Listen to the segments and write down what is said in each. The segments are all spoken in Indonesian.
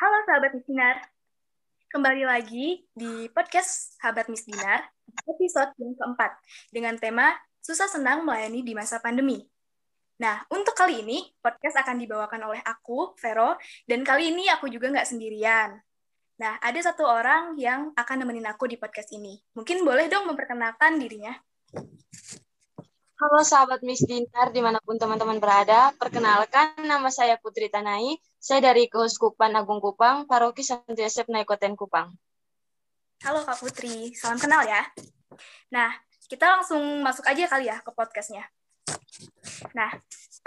Halo sahabat Miss Dinar. Kembali lagi di podcast Sahabat Miss Dinar, episode yang keempat, dengan tema Susah Senang Melayani di Masa Pandemi. Nah, untuk kali ini, podcast akan dibawakan oleh aku, Vero, dan kali ini aku juga nggak sendirian. Nah, ada satu orang yang akan nemenin aku di podcast ini. Mungkin boleh dong memperkenalkan dirinya. Halo sahabat Miss Dinar di mana pun teman-teman berada. Perkenalkan nama saya Putri Tanai. Saya dari Keuskupan Agung Kupang, Paroki Santo Yosef Naikoten Kupang. Halo Kak Putri, salam kenal ya. Nah, kita langsung masuk aja kali ya ke podcastnya. Nah,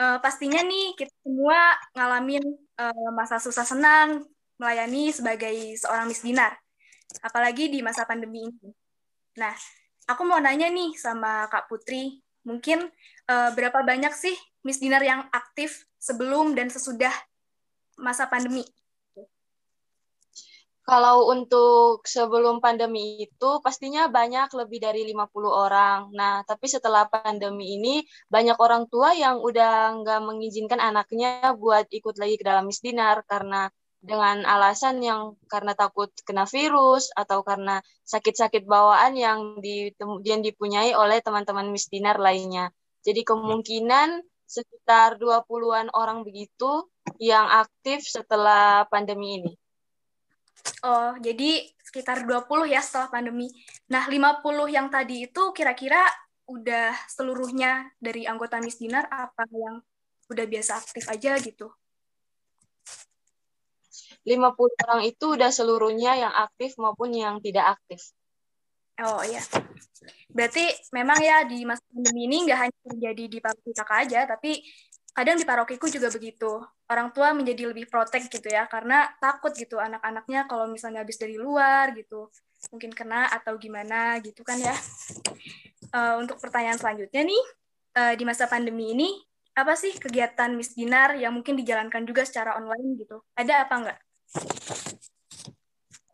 uh, pastinya nih kita semua ngalamin uh, masa susah senang melayani sebagai seorang Miss Dinar. Apalagi di masa pandemi ini. Nah, aku mau nanya nih sama Kak Putri, mungkin uh, berapa banyak sih Miss Dinar yang aktif sebelum dan sesudah masa pandemi? Kalau untuk sebelum pandemi itu pastinya banyak lebih dari 50 orang. Nah, tapi setelah pandemi ini banyak orang tua yang udah nggak mengizinkan anaknya buat ikut lagi ke dalam Miss Dinar karena dengan alasan yang karena takut kena virus atau karena sakit-sakit bawaan yang, di, yang dipunyai oleh teman-teman misdinar lainnya. Jadi kemungkinan sekitar 20-an orang begitu yang aktif setelah pandemi ini. Oh, jadi sekitar 20 ya setelah pandemi. Nah, 50 yang tadi itu kira-kira udah seluruhnya dari anggota Misdinar apa yang udah biasa aktif aja gitu? 50 orang itu udah seluruhnya yang aktif maupun yang tidak aktif. Oh iya. Berarti memang ya di masa pandemi ini nggak hanya terjadi di paroki kakak aja, tapi kadang di parokiku juga begitu. Orang tua menjadi lebih protek gitu ya, karena takut gitu anak-anaknya kalau misalnya habis dari luar gitu, mungkin kena atau gimana gitu kan ya. Uh, untuk pertanyaan selanjutnya nih, uh, di masa pandemi ini, apa sih kegiatan Miss Dinar yang mungkin dijalankan juga secara online gitu? Ada apa enggak?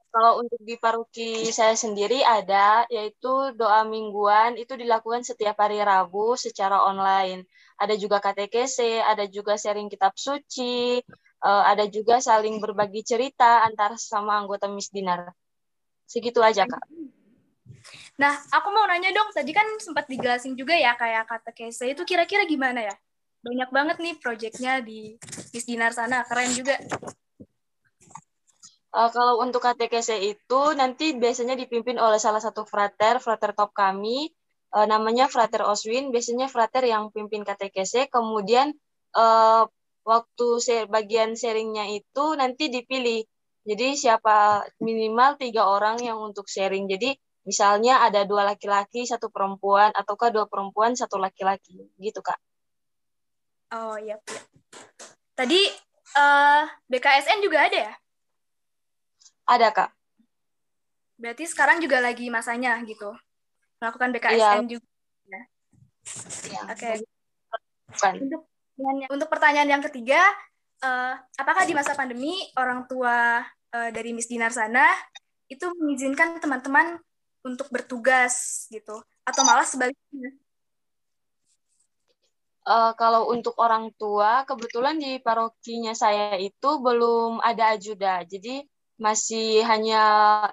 Kalau untuk di paroki saya sendiri ada, yaitu doa mingguan itu dilakukan setiap hari Rabu secara online. Ada juga KTKC, ada juga sharing kitab suci, eh, ada juga saling berbagi cerita antara sama anggota Misdinar. Segitu aja, Kak. Nah, aku mau nanya dong, tadi kan sempat dijelasin juga ya kayak KTKC itu kira-kira gimana ya? Banyak banget nih proyeknya di Misdinar sana, keren juga. Uh, kalau untuk KTKC itu nanti biasanya dipimpin oleh salah satu frater, frater top kami, uh, namanya Frater Oswin. Biasanya frater yang pimpin KTKC. Kemudian uh, waktu share, bagian sharingnya itu nanti dipilih. Jadi siapa minimal tiga orang yang untuk sharing. Jadi misalnya ada dua laki-laki, satu perempuan, ataukah dua perempuan, satu laki-laki, gitu kak. Oh iya. Tadi uh, BKSN juga ada ya? Ada, Kak. Berarti sekarang juga lagi masanya gitu. Melakukan BKSN ya. juga. Ya. ya. Oke. Okay. Untuk untuk pertanyaan yang ketiga, uh, apakah di masa pandemi orang tua uh, dari Miss Dinar sana itu mengizinkan teman-teman untuk bertugas gitu atau malah sebaliknya? Uh, kalau untuk orang tua, kebetulan di parokinya saya itu belum ada ajuda. Jadi masih hanya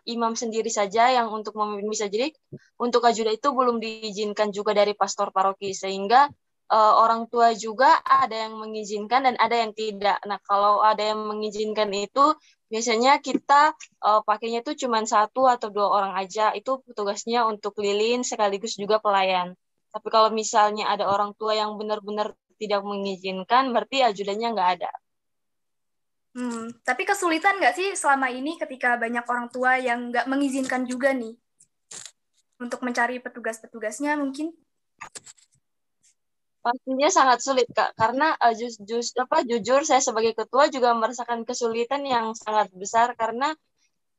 imam sendiri saja yang untuk memimpin bisa jadi untuk ajuda itu belum diizinkan juga dari pastor paroki sehingga uh, orang tua juga ada yang mengizinkan dan ada yang tidak. Nah kalau ada yang mengizinkan itu biasanya kita uh, pakainya itu cuma satu atau dua orang aja itu tugasnya untuk lilin sekaligus juga pelayan. Tapi kalau misalnya ada orang tua yang benar-benar tidak mengizinkan berarti ajudanya nggak ada. Hmm, tapi kesulitan nggak sih selama ini ketika banyak orang tua yang nggak mengizinkan juga nih untuk mencari petugas-petugasnya mungkin? Pastinya sangat sulit kak, karena uh, jus, jus, apa jujur saya sebagai ketua juga merasakan kesulitan yang sangat besar karena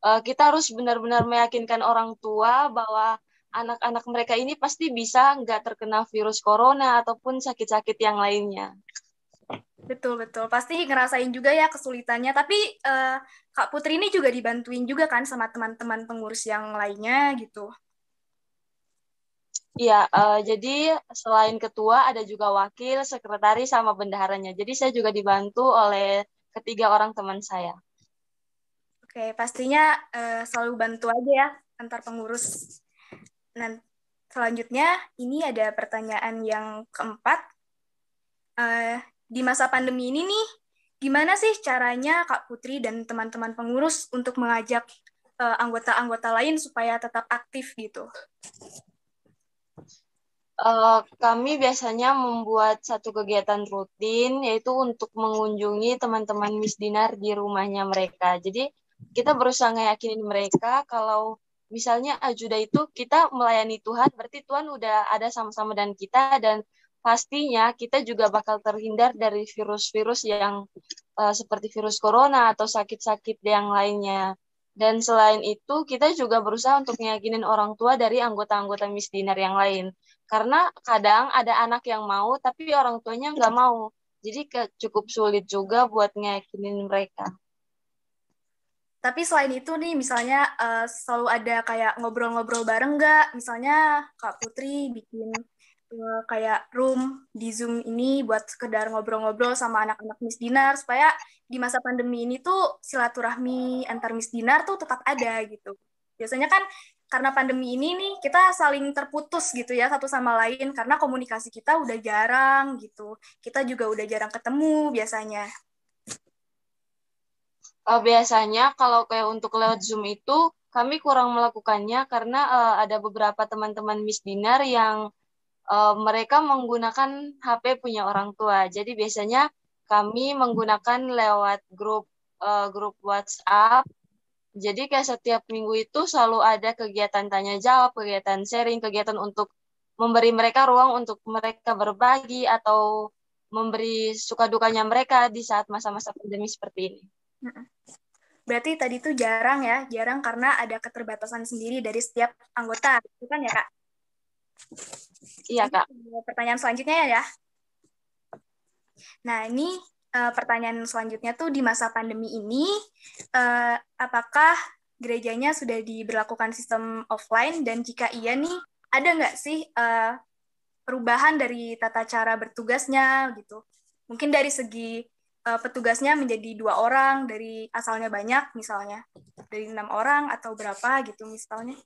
uh, kita harus benar-benar meyakinkan orang tua bahwa anak-anak mereka ini pasti bisa nggak terkena virus corona ataupun sakit-sakit yang lainnya. Betul betul, pasti ngerasain juga ya kesulitannya. Tapi uh, Kak Putri ini juga dibantuin juga kan sama teman-teman pengurus yang lainnya gitu. Iya, uh, jadi selain ketua ada juga wakil, sekretaris sama bendaharanya. Jadi saya juga dibantu oleh ketiga orang teman saya. Oke, pastinya uh, selalu bantu aja ya antar pengurus. Nah, selanjutnya ini ada pertanyaan yang keempat. Uh, di masa pandemi ini nih, gimana sih caranya Kak Putri dan teman-teman pengurus untuk mengajak eh, anggota-anggota uh, lain supaya tetap aktif gitu? Uh, kami biasanya membuat satu kegiatan rutin yaitu untuk mengunjungi teman-teman Miss Dinar di rumahnya mereka. Jadi kita berusaha ngeyakinin mereka kalau misalnya ajuda itu kita melayani Tuhan, berarti Tuhan udah ada sama-sama dan kita dan pastinya kita juga bakal terhindar dari virus-virus yang uh, seperti virus corona atau sakit-sakit yang lainnya. Dan selain itu, kita juga berusaha untuk meyakinin orang tua dari anggota-anggota Miss Dinar yang lain. Karena kadang ada anak yang mau, tapi orang tuanya nggak mau. Jadi cukup sulit juga buat ngeyakinin mereka. Tapi selain itu nih, misalnya uh, selalu ada kayak ngobrol-ngobrol bareng nggak? Misalnya Kak Putri bikin uh, kayak room di Zoom ini buat sekedar ngobrol-ngobrol sama anak-anak Miss Dinar supaya di masa pandemi ini tuh silaturahmi antar Miss Dinar tuh tetap ada gitu. Biasanya kan karena pandemi ini nih kita saling terputus gitu ya satu sama lain karena komunikasi kita udah jarang gitu. Kita juga udah jarang ketemu biasanya. Uh, biasanya kalau kayak untuk lewat Zoom itu kami kurang melakukannya karena uh, ada beberapa teman-teman Miss Dinar yang uh, mereka menggunakan HP punya orang tua. Jadi biasanya kami menggunakan lewat grup uh, grup WhatsApp. Jadi kayak setiap minggu itu selalu ada kegiatan tanya jawab, kegiatan sharing, kegiatan untuk memberi mereka ruang untuk mereka berbagi atau memberi suka dukanya mereka di saat masa-masa pandemi seperti ini. Berarti tadi itu jarang ya, jarang karena ada keterbatasan sendiri dari setiap anggota, itu kan ya kak? Iya, Kak. Pertanyaan selanjutnya ya. Nah, ini uh, pertanyaan selanjutnya tuh di masa pandemi ini, uh, apakah gerejanya sudah diberlakukan sistem offline dan jika iya nih, ada nggak sih uh, perubahan dari tata cara bertugasnya gitu? Mungkin dari segi uh, petugasnya menjadi dua orang, dari asalnya banyak misalnya, dari enam orang atau berapa gitu misalnya?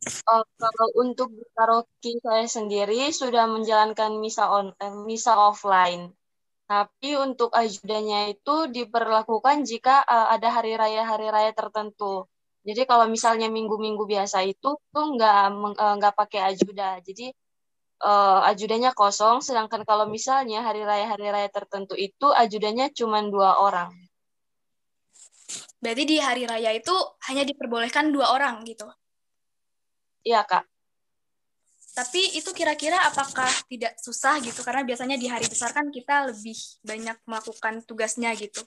Uh, kalau untuk paroki saya sendiri sudah menjalankan misa on eh, misa offline. Tapi untuk ajudannya itu diperlakukan jika uh, ada hari raya hari raya tertentu. Jadi kalau misalnya minggu-minggu biasa itu tuh nggak uh, nggak pakai ajuda. Jadi uh, ajudannya kosong. Sedangkan kalau misalnya hari raya hari raya tertentu itu ajudannya cuma dua orang. Berarti di hari raya itu hanya diperbolehkan dua orang gitu? Iya, Kak. Tapi itu kira-kira apakah tidak susah gitu? Karena biasanya di hari besar kan kita lebih banyak melakukan tugasnya gitu.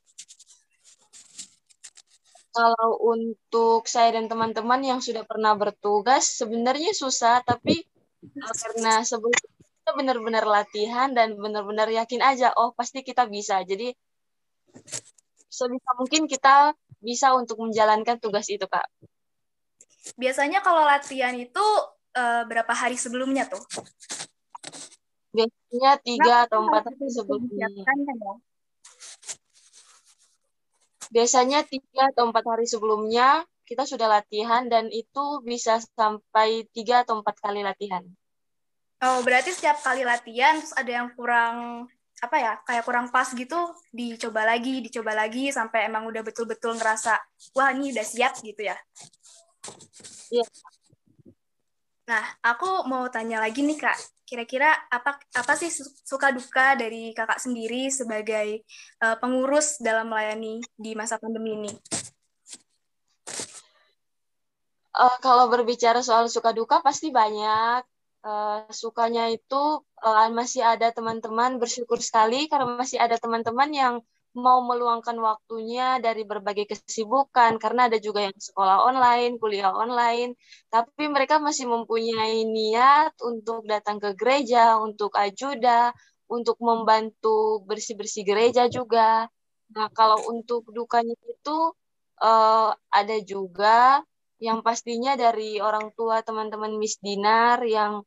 Kalau untuk saya dan teman-teman yang sudah pernah bertugas, sebenarnya susah, tapi eh, karena sebelum kita benar-benar latihan dan benar-benar yakin aja, oh pasti kita bisa. Jadi sebisa mungkin kita bisa untuk menjalankan tugas itu, Kak. Biasanya kalau latihan itu uh, berapa hari sebelumnya tuh? Biasanya tiga nah, atau empat hari sebelumnya. Kan, ya? Biasanya tiga atau empat hari sebelumnya kita sudah latihan dan itu bisa sampai tiga atau empat kali latihan. Oh, berarti setiap kali latihan terus ada yang kurang apa ya kayak kurang pas gitu dicoba lagi dicoba lagi sampai emang udah betul-betul ngerasa wah ini udah siap gitu ya Iya. Nah, aku mau tanya lagi nih Kak. Kira-kira apa apa sih suka duka dari Kakak sendiri sebagai uh, pengurus dalam melayani di masa pandemi ini? Uh, kalau berbicara soal suka duka pasti banyak. Uh, sukanya itu uh, masih ada teman-teman bersyukur sekali karena masih ada teman-teman yang mau meluangkan waktunya dari berbagai kesibukan karena ada juga yang sekolah online, kuliah online, tapi mereka masih mempunyai niat untuk datang ke gereja, untuk ajuda, untuk membantu bersih-bersih gereja juga. Nah, kalau untuk dukanya itu uh, ada juga yang pastinya dari orang tua teman-teman Miss Dinar yang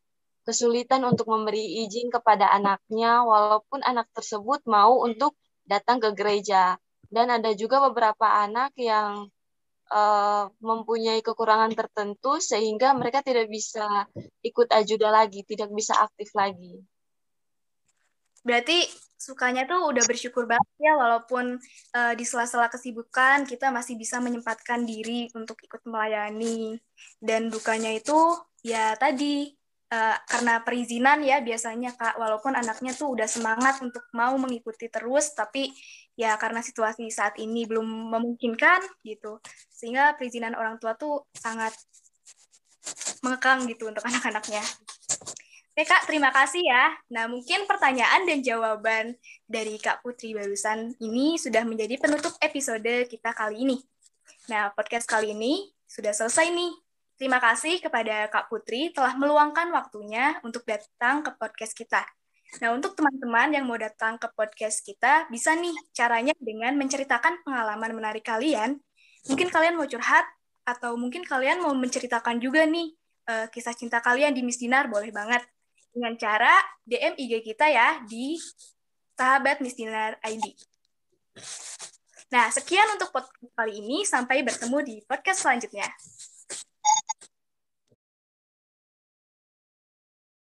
kesulitan untuk memberi izin kepada anaknya walaupun anak tersebut mau untuk datang ke gereja. dan ada juga beberapa anak yang uh, mempunyai kekurangan tertentu sehingga mereka tidak bisa ikut ajuda lagi, tidak bisa aktif lagi. Berarti sukanya tuh udah bersyukur banget ya walaupun uh, di sela-sela kesibukan kita masih bisa menyempatkan diri untuk ikut melayani. Dan dukanya itu ya tadi uh, karena perizinan ya biasanya Kak walaupun anaknya tuh udah semangat untuk mau mengikuti terus tapi ya karena situasi saat ini belum memungkinkan gitu. Sehingga perizinan orang tua tuh sangat mengekang gitu untuk anak-anaknya. Oke Kak, terima kasih ya. Nah, mungkin pertanyaan dan jawaban dari Kak Putri barusan ini sudah menjadi penutup episode kita kali ini. Nah, podcast kali ini sudah selesai nih. Terima kasih kepada Kak Putri telah meluangkan waktunya untuk datang ke podcast kita. Nah, untuk teman-teman yang mau datang ke podcast kita, bisa nih caranya dengan menceritakan pengalaman menarik kalian. Mungkin kalian mau curhat, atau mungkin kalian mau menceritakan juga nih uh, kisah cinta kalian di Miss Dinar, boleh banget dengan cara DM IG kita ya di sahabat Misdinar ID. Nah, sekian untuk podcast kali ini. Sampai bertemu di podcast selanjutnya.